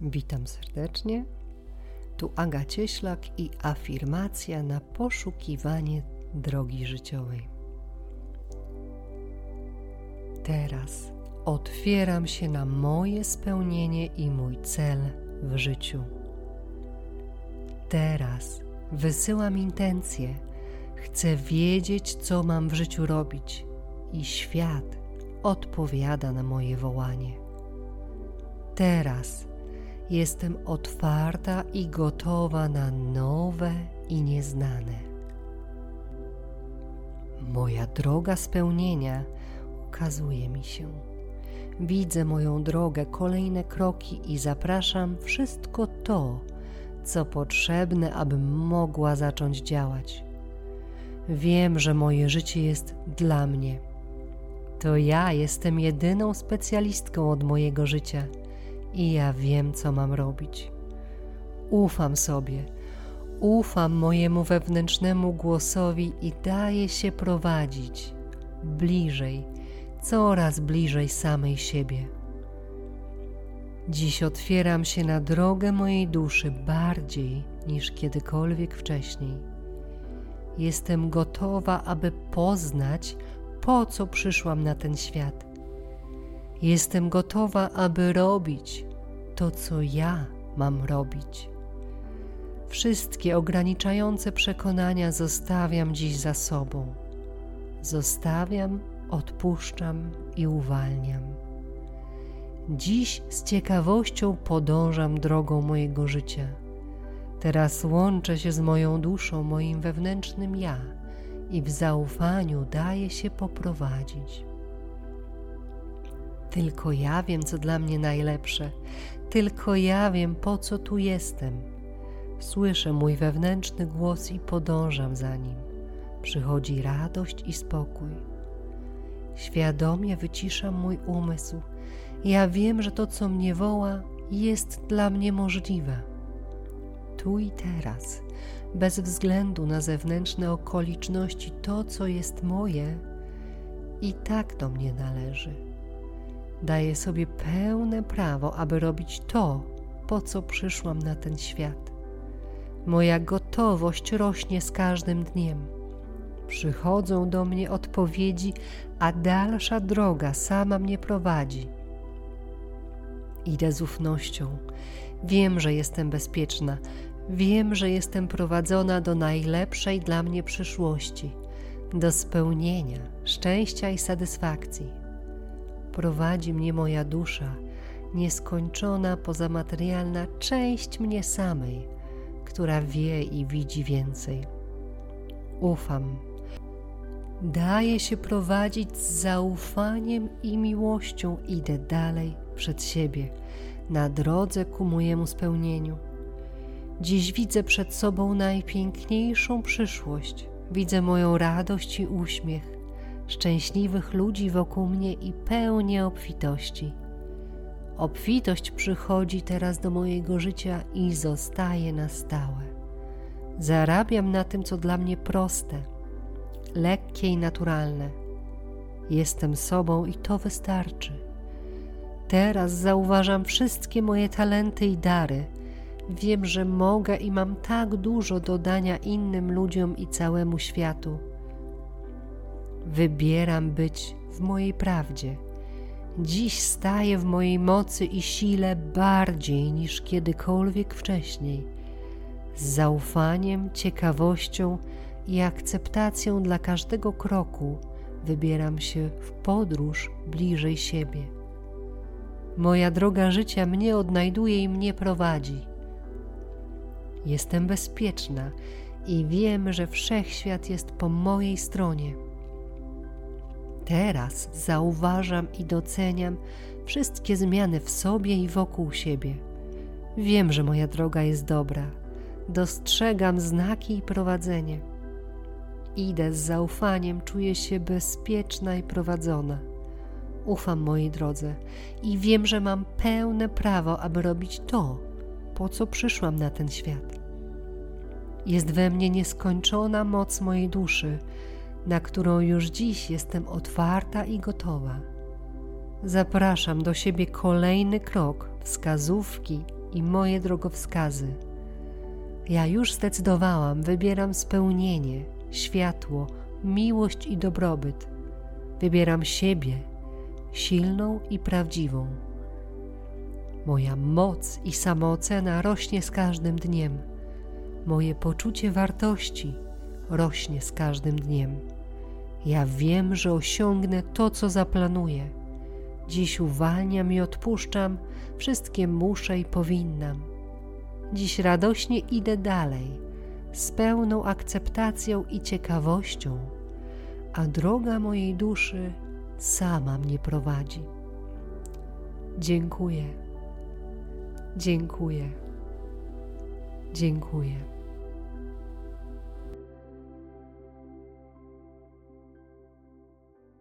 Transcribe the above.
Witam serdecznie. Tu Aga Cieślak i afirmacja na poszukiwanie drogi życiowej. Teraz otwieram się na moje spełnienie i mój cel w życiu. Teraz wysyłam intencje. Chcę wiedzieć, co mam w życiu robić, i świat odpowiada na moje wołanie. Teraz jestem otwarta i gotowa na nowe i nieznane. Moja droga spełnienia ukazuje mi się. Widzę moją drogę, kolejne kroki i zapraszam wszystko to, co potrzebne, abym mogła zacząć działać. Wiem, że moje życie jest dla mnie. To ja jestem jedyną specjalistką od mojego życia i ja wiem, co mam robić. Ufam sobie, ufam mojemu wewnętrznemu głosowi i daję się prowadzić bliżej, coraz bliżej samej siebie. Dziś otwieram się na drogę mojej duszy bardziej niż kiedykolwiek wcześniej. Jestem gotowa, aby poznać, po co przyszłam na ten świat Jestem gotowa, aby robić to, co ja mam robić. Wszystkie ograniczające przekonania zostawiam dziś za sobą. Zostawiam, odpuszczam i uwalniam. Dziś z ciekawością podążam drogą mojego życia. Teraz łączę się z moją duszą, moim wewnętrznym ja i w zaufaniu daję się poprowadzić. Tylko ja wiem, co dla mnie najlepsze. Tylko ja wiem, po co tu jestem. Słyszę mój wewnętrzny głos i podążam za nim. Przychodzi radość i spokój. Świadomie wyciszam mój umysł. Ja wiem, że to, co mnie woła, jest dla mnie możliwe. Tu i teraz, bez względu na zewnętrzne okoliczności, to, co jest moje, i tak do mnie należy daję sobie pełne prawo, aby robić to, po co przyszłam na ten świat. Moja gotowość rośnie z każdym dniem. Przychodzą do mnie odpowiedzi, a dalsza droga sama mnie prowadzi. Idę z ufnością. Wiem, że jestem bezpieczna. Wiem, że jestem prowadzona do najlepszej dla mnie przyszłości, do spełnienia, szczęścia i satysfakcji prowadzi mnie moja dusza, nieskończona pozamaterialna część mnie samej, która wie i widzi więcej. Ufam. Daję się prowadzić z zaufaniem i miłością, idę dalej przed siebie, na drodze ku mojemu spełnieniu. Dziś widzę przed sobą najpiękniejszą przyszłość, widzę moją radość i uśmiech szczęśliwych ludzi wokół mnie i pełnię obfitości. Obfitość przychodzi teraz do mojego życia i zostaje na stałe. Zarabiam na tym, co dla mnie proste, lekkie i naturalne. Jestem sobą i to wystarczy. Teraz zauważam wszystkie moje talenty i dary. Wiem, że mogę i mam tak dużo do dania innym ludziom i całemu światu Wybieram być w mojej prawdzie. Dziś staję w mojej mocy i sile bardziej niż kiedykolwiek wcześniej. Z zaufaniem, ciekawością i akceptacją dla każdego kroku wybieram się w podróż bliżej siebie. Moja droga życia mnie odnajduje i mnie prowadzi. Jestem bezpieczna i wiem, że wszechświat jest po mojej stronie. Teraz zauważam i doceniam wszystkie zmiany w sobie i wokół siebie. Wiem, że moja droga jest dobra. Dostrzegam znaki i prowadzenie. Idę z zaufaniem, czuję się bezpieczna i prowadzona. Ufam mojej drodze i wiem, że mam pełne prawo, aby robić to, po co przyszłam na ten świat. Jest we mnie nieskończona moc mojej duszy, na którą już dziś jestem otwarta i gotowa. Zapraszam do siebie kolejny krok, wskazówki i moje drogowskazy. Ja już zdecydowałam, wybieram spełnienie, światło, miłość i dobrobyt. Wybieram siebie, silną i prawdziwą. Moja moc i samoocena rośnie z każdym dniem. Moje poczucie wartości rośnie z każdym dniem. Ja wiem, że osiągnę to, co zaplanuję. Dziś uwalniam i odpuszczam wszystkie muszę i powinnam. Dziś radośnie idę dalej, z pełną akceptacją i ciekawością, a droga mojej duszy sama mnie prowadzi. Dziękuję, dziękuję, dziękuję.